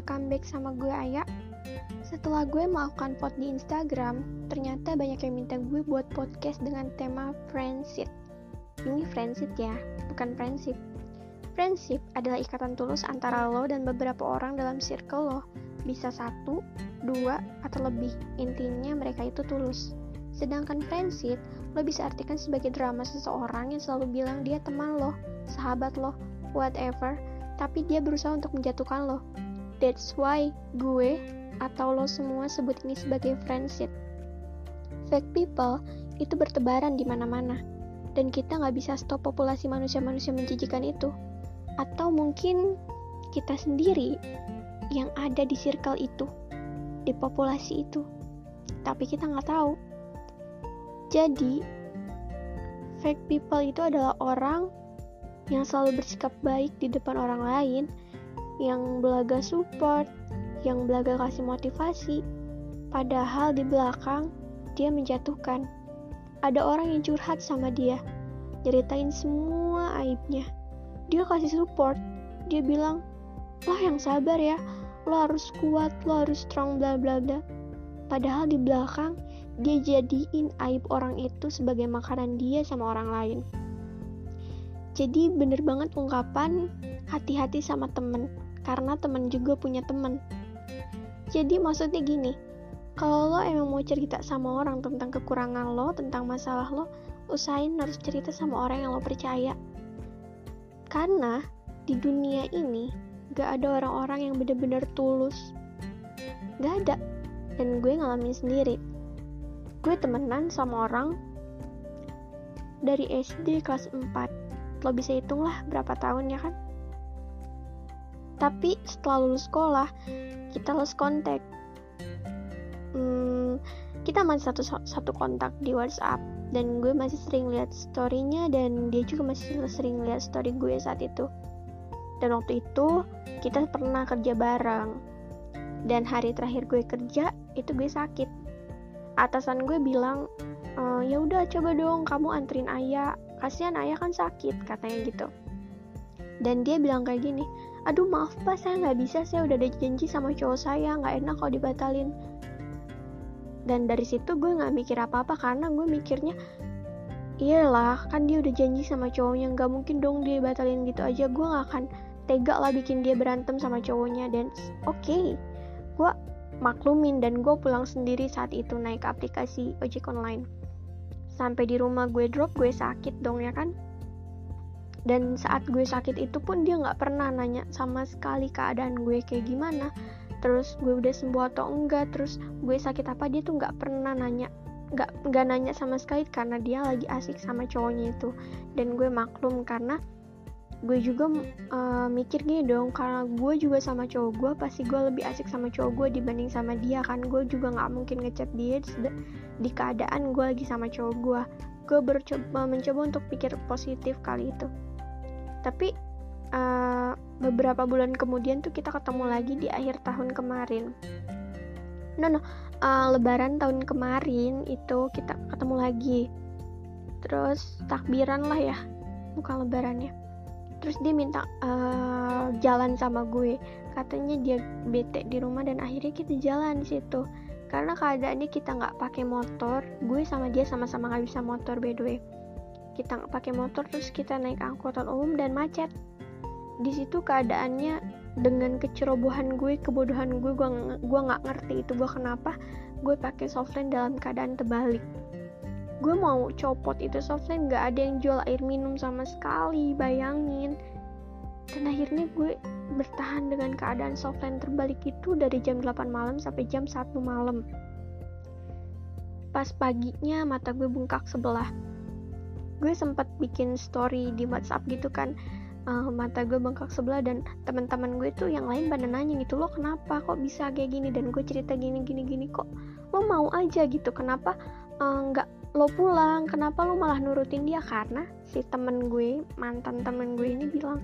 welcome back sama gue Aya. Setelah gue melakukan pot di Instagram, ternyata banyak yang minta gue buat podcast dengan tema friendship. Ini friendship ya, bukan friendship. Friendship adalah ikatan tulus antara lo dan beberapa orang dalam circle lo. Bisa satu, dua, atau lebih. Intinya mereka itu tulus. Sedangkan friendship, lo bisa artikan sebagai drama seseorang yang selalu bilang dia teman lo, sahabat lo, whatever tapi dia berusaha untuk menjatuhkan lo. That's why gue atau lo semua sebut ini sebagai friendship. Fake people itu bertebaran di mana-mana, dan kita nggak bisa stop populasi manusia-manusia menjijikan itu. Atau mungkin kita sendiri yang ada di circle itu, di populasi itu, tapi kita nggak tahu. Jadi, fake people itu adalah orang yang selalu bersikap baik di depan orang lain, yang belaga support, yang belaga kasih motivasi, padahal di belakang dia menjatuhkan. Ada orang yang curhat sama dia, ceritain semua aibnya. Dia kasih support, dia bilang, lo yang sabar ya, lo harus kuat, lo harus strong, bla bla bla. Padahal di belakang, dia jadiin aib orang itu sebagai makanan dia sama orang lain jadi bener banget ungkapan hati-hati sama temen karena temen juga punya temen. Jadi maksudnya gini kalau lo emang mau cerita sama orang tentang kekurangan lo tentang masalah lo usahain harus cerita sama orang yang lo percaya. Karena di dunia ini gak ada orang-orang yang bener-bener tulus. Gak ada. Dan gue ngalamin sendiri. Gue temenan sama orang dari SD kelas 4 lo bisa hitung lah berapa tahun ya kan tapi setelah lulus sekolah kita lost kontak hmm, kita masih satu satu kontak di WhatsApp. Dan gue masih sering lihat storynya dan dia juga masih sering lihat story gue saat itu. Dan waktu itu kita pernah kerja bareng. Dan hari terakhir gue kerja itu gue sakit. Atasan gue bilang e, ya udah coba dong kamu anterin ayah. Kasihan ayah kan sakit katanya gitu. Dan dia bilang kayak gini aduh maaf pak saya nggak bisa. Saya udah ada janji sama cowok saya. Nggak enak kalau dibatalin. Dan dari situ gue nggak mikir apa-apa karena gue mikirnya iyalah kan dia udah janji sama cowoknya. Nggak mungkin dong dia batalin gitu aja. Gue nggak akan tega lah bikin dia berantem sama cowoknya. Dan oke okay, gue maklumin dan gue pulang sendiri saat itu naik aplikasi ojek online. Sampai di rumah gue drop gue sakit dong ya kan dan saat gue sakit itu pun dia nggak pernah nanya sama sekali keadaan gue kayak gimana. Terus gue udah sembuh atau enggak terus gue sakit apa dia tuh nggak pernah nanya nggak nggak nanya sama sekali karena dia lagi asik sama cowoknya itu. Dan gue maklum karena gue juga uh, mikir gini dong karena gue juga sama cowok gue pasti gue lebih asik sama cowok gue dibanding sama dia kan. Gue juga nggak mungkin ngechat dia di keadaan gue lagi sama cowok gue. Gue mencoba untuk pikir positif kali itu tapi uh, beberapa bulan kemudian tuh kita ketemu lagi di akhir tahun kemarin. No no uh, lebaran tahun kemarin itu kita ketemu lagi. Terus takbiran lah ya bukan lebarannya. Terus dia minta uh, jalan sama gue. Katanya dia bete di rumah dan akhirnya kita jalan di situ. Karena keadaannya kita nggak pakai motor gue sama dia sama-sama nggak bisa motor by the way kita nggak pakai motor terus kita naik angkutan umum dan macet. Di situ keadaannya dengan kecerobohan gue kebodohan gue gue gue nggak ngerti itu gue kenapa gue pakai softline dalam keadaan terbalik. Gue mau copot itu softline nggak ada yang jual air minum sama sekali bayangin. Dan akhirnya gue bertahan dengan keadaan softline terbalik itu dari jam 8 malam sampai jam 1 malam. Pas paginya mata gue bengkak sebelah gue sempat bikin story di WhatsApp gitu kan. Uh, mata gue bengkak sebelah dan teman-teman gue tuh yang lain pada nanya gitu lo kenapa? Kok bisa kayak gini? Dan gue cerita gini gini gini kok lo mau aja gitu? Kenapa eh, nggak uh, lo pulang? Kenapa lo malah nurutin dia? Karena si temen gue mantan temen gue ini bilang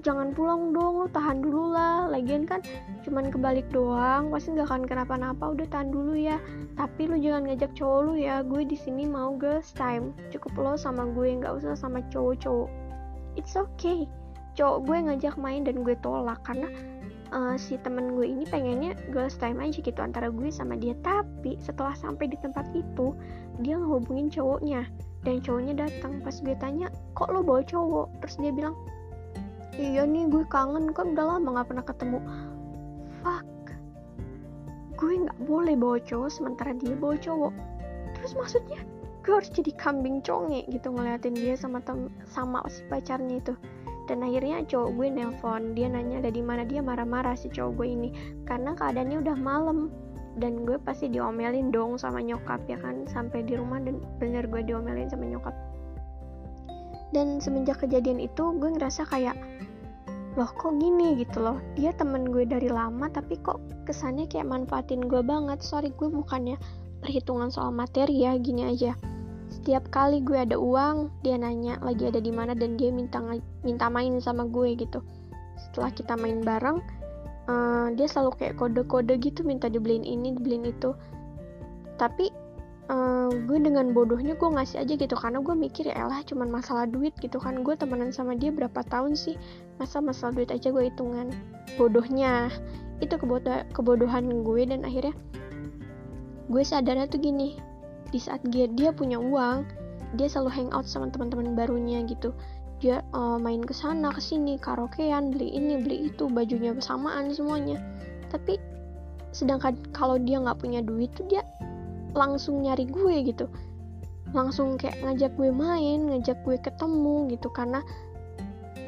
jangan pulang dong lo tahan dulu lah. Lagian kan cuman kebalik doang pasti nggak akan kenapa-napa udah tahan dulu ya. Tapi lo jangan ngajak cowok lo ya gue di sini mau girls time. Cukup lo sama gue nggak usah sama cowok-cowok. It's okay. Cowok gue ngajak main dan gue tolak karena uh, si temen gue ini pengennya girls time aja gitu antara gue sama dia. Tapi setelah sampai di tempat itu dia ngehubungin cowoknya dan cowoknya datang. Pas gue tanya kok lo bawa cowok? Terus dia bilang iya nih gue kangen. Kan udah lama nggak pernah ketemu? Fuck. Gue nggak boleh bawa cowok sementara dia bawa cowok. Terus maksudnya gue harus jadi kambing conge gitu ngeliatin dia sama tem sama si pacarnya itu. Dan akhirnya cowok gue nelpon. Dia nanya ada di mana? Dia marah-marah si cowok gue ini. Karena keadaannya udah malam. Dan gue pasti diomelin dong sama nyokap ya kan? Sampai di rumah dan bener gue diomelin sama nyokap. Dan semenjak kejadian itu gue ngerasa kayak loh kok gini gitu loh? Dia temen gue dari lama tapi kok kesannya kayak manfaatin gue banget. Sorry gue bukannya perhitungan soal materi ya gini aja. Setiap kali gue ada uang dia nanya lagi ada di mana dan dia minta minta main sama gue gitu. Setelah kita main bareng uh, dia selalu kayak kode-kode gitu minta dibeliin ini dibeliin itu. Tapi uh, gue dengan bodohnya gue ngasih aja gitu karena gue mikir ya elah cuman masalah duit gitu kan. Gue temenan sama dia berapa tahun sih masa masalah duit aja gue hitungan. Bodohnya. Itu kebodoh kebodohan gue dan akhirnya gue sadarnya tuh gini. Di saat dia dia punya uang dia selalu hangout sama teman-teman barunya gitu. Dia uh, main ke sana ke sini karaokean beli ini beli itu bajunya bersamaan semuanya. Tapi sedangkan kalau dia nggak punya duit tuh dia langsung nyari gue gitu. Langsung kayak ngajak gue main ngajak gue ketemu gitu. Karena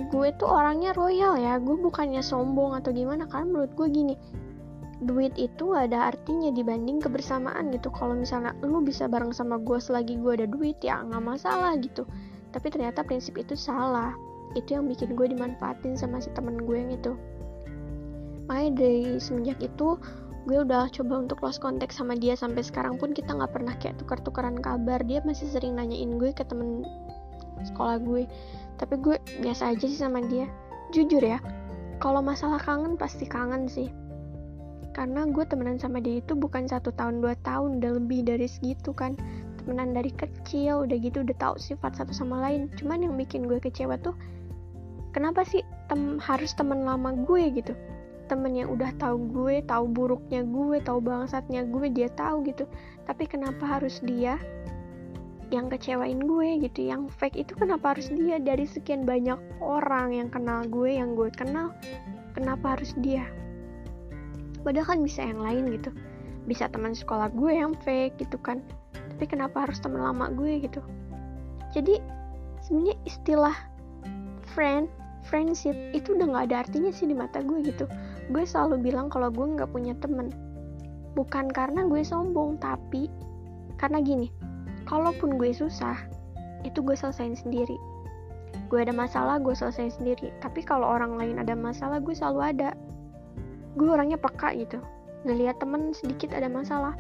gue tuh orangnya royal ya. Gue bukannya sombong atau gimana. Karena menurut gue gini duit itu ada artinya dibanding kebersamaan gitu. Kalau misalnya lu bisa bareng sama gue selagi gue ada duit ya nggak masalah gitu. Tapi ternyata prinsip itu salah. Itu yang bikin gue dimanfaatin sama si temen gue yang itu makanya dari semenjak itu gue udah coba untuk lost contact sama dia. Sampai sekarang pun kita nggak pernah kayak tukar-tukaran kabar. Dia masih sering nanyain gue ke temen sekolah gue. Tapi gue biasa aja sih sama dia. Jujur ya kalau masalah kangen pasti kangen sih. Karena gue temenan sama dia itu bukan satu tahun dua tahun udah lebih dari segitu kan. Temenan dari kecil udah gitu udah tahu sifat satu sama lain. Cuman yang bikin gue kecewa tuh kenapa sih tem harus temen lama gue gitu? Temen yang udah tahu gue tahu buruknya gue tahu bangsatnya gue dia tahu gitu. Tapi kenapa harus dia yang kecewain gue gitu yang fake itu kenapa harus dia? Dari sekian banyak orang yang kenal gue yang gue kenal kenapa harus dia? Padahal kan bisa yang lain gitu. Bisa teman sekolah gue yang fake gitu kan. Tapi kenapa harus teman lama gue gitu? Jadi sebenarnya istilah friend friendship itu udah nggak ada artinya sih di mata gue gitu. Gue selalu bilang kalau gue nggak punya temen bukan karena gue sombong tapi karena gini kalaupun gue susah itu gue selesain sendiri. Gue ada masalah gue selesain sendiri. Tapi kalau orang lain ada masalah gue selalu ada. Gue orangnya peka gitu. Ngelihat temen sedikit ada masalah.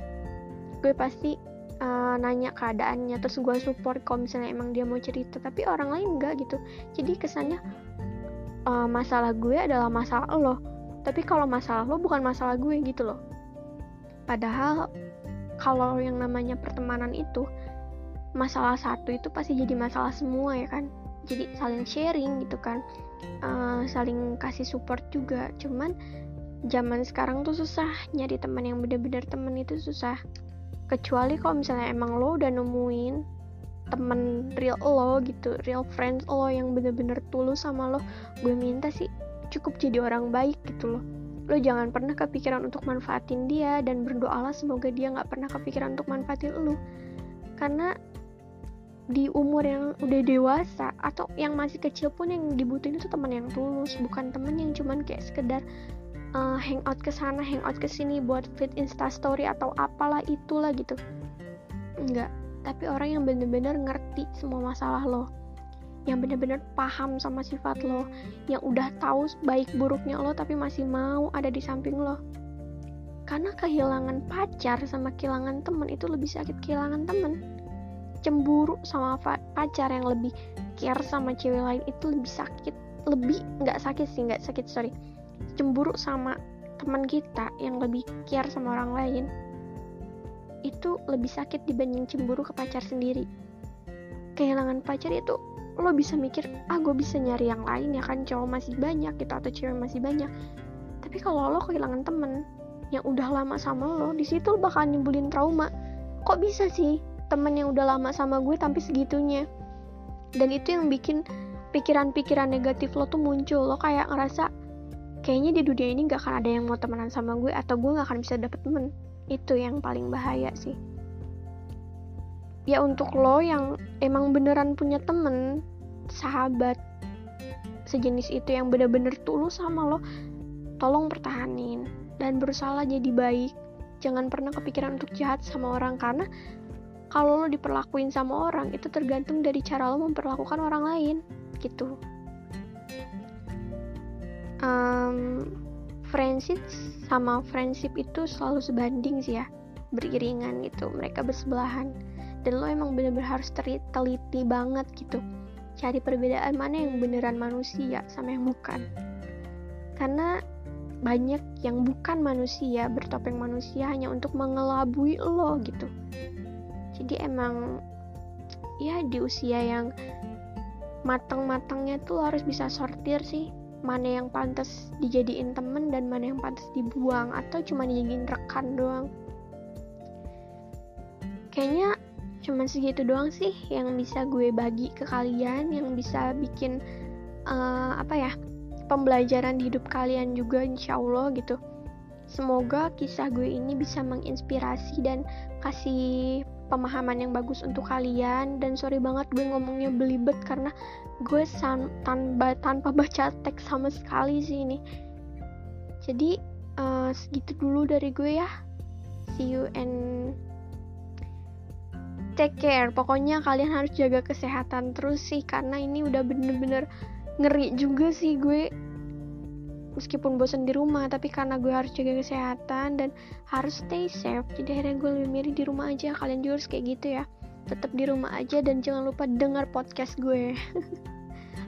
Gue pasti uh, nanya keadaannya terus gue support kalau misalnya emang dia mau cerita. Tapi orang lain enggak gitu. Jadi kesannya uh, masalah gue adalah masalah lo. Tapi kalau masalah lo bukan masalah gue gitu loh. Padahal kalau yang namanya pertemanan itu masalah satu itu pasti jadi masalah semua ya kan? Jadi saling sharing gitu kan. Uh, saling kasih support juga. Cuman zaman sekarang tuh susah nyari teman yang bener-bener temen itu susah. Kecuali kalau misalnya emang lo udah nemuin temen real lo gitu real friends lo yang bener-bener tulus sama lo gue minta sih cukup jadi orang baik gitu loh. Lo jangan pernah kepikiran untuk manfaatin dia dan berdoalah semoga dia nggak pernah kepikiran untuk manfaatin lo. Karena di umur yang udah dewasa atau yang masih kecil pun yang dibutuhin itu teman yang tulus bukan temen yang cuman kayak sekedar uh, hangout ke sana hangout ke sini buat fit insta story atau apalah itulah gitu. Enggak tapi orang yang bener-bener ngerti semua masalah lo. Yang bener-bener paham sama sifat lo. Yang udah tahu baik buruknya lo tapi masih mau ada di samping lo. Karena kehilangan pacar sama kehilangan temen itu lebih sakit kehilangan temen cemburu sama pacar yang lebih care sama cewek lain itu lebih sakit lebih nggak sakit sih nggak sakit sorry. Cemburu sama teman kita yang lebih care sama orang lain itu lebih sakit dibanding cemburu ke pacar sendiri. Kehilangan pacar itu lo bisa mikir ah gue bisa nyari yang lain ya kan cowok masih banyak gitu atau cewek masih banyak. Tapi kalau lo kehilangan temen yang udah lama sama lo di situ bakal nimbulin trauma. Kok bisa sih temen yang udah lama sama gue tapi segitunya. Dan itu yang bikin pikiran-pikiran negatif lo tuh muncul. Lo kayak ngerasa kayaknya di dunia ini gak akan ada yang mau temenan sama gue atau gue gak akan bisa dapet temen. Itu yang paling bahaya sih. Ya untuk lo yang emang beneran punya temen sahabat sejenis itu yang bener-bener tulus sama lo tolong pertahanin dan berusaha jadi baik. Jangan pernah kepikiran untuk jahat sama orang karena kalau lo diperlakuin sama orang itu tergantung dari cara lo memperlakukan orang lain gitu. Um, friendship sama friendship itu selalu sebanding sih ya beriringan gitu mereka bersebelahan. Dan lo emang bener-bener harus teliti banget gitu cari perbedaan mana yang beneran manusia sama yang bukan. Karena banyak yang bukan manusia bertopeng manusia hanya untuk mengelabui lo gitu jadi emang ya di usia yang matang-matangnya tuh harus bisa sortir sih. Mana yang pantas dijadiin temen dan mana yang pantas dibuang atau cuma dijadiin rekan doang. Kayaknya cuman segitu doang sih yang bisa gue bagi ke kalian yang bisa bikin uh, apa ya pembelajaran di hidup kalian juga insya Allah gitu. Semoga kisah gue ini bisa menginspirasi dan kasih pemahaman yang bagus untuk kalian. Dan sorry banget gue ngomongnya belibet karena gue tanpa tanpa baca teks sama sekali sih ini. Jadi uh, segitu dulu dari gue ya. See you and take care. Pokoknya kalian harus jaga kesehatan terus sih karena ini udah bener-bener ngeri juga sih gue meskipun bosan di rumah tapi karena gue harus jaga kesehatan dan harus stay safe jadi akhirnya gue lebih milih di rumah aja. Kalian juga harus kayak gitu ya. Tetap di rumah aja dan jangan lupa dengar podcast gue.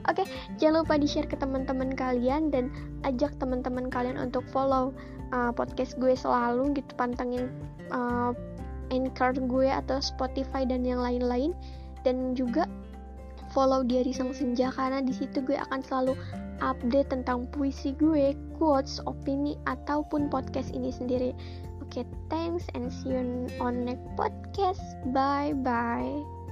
Oke, okay, jangan lupa di-share ke teman-teman kalian dan ajak teman-teman kalian untuk follow uh, podcast gue selalu gitu pantengin uh, Anchor gue atau Spotify dan yang lain-lain. Dan juga follow Diari Sang Senja karena di situ gue akan selalu update tentang puisi gue, quotes, opini ataupun podcast ini sendiri. Oke, okay, thanks and see you on next podcast. Bye bye.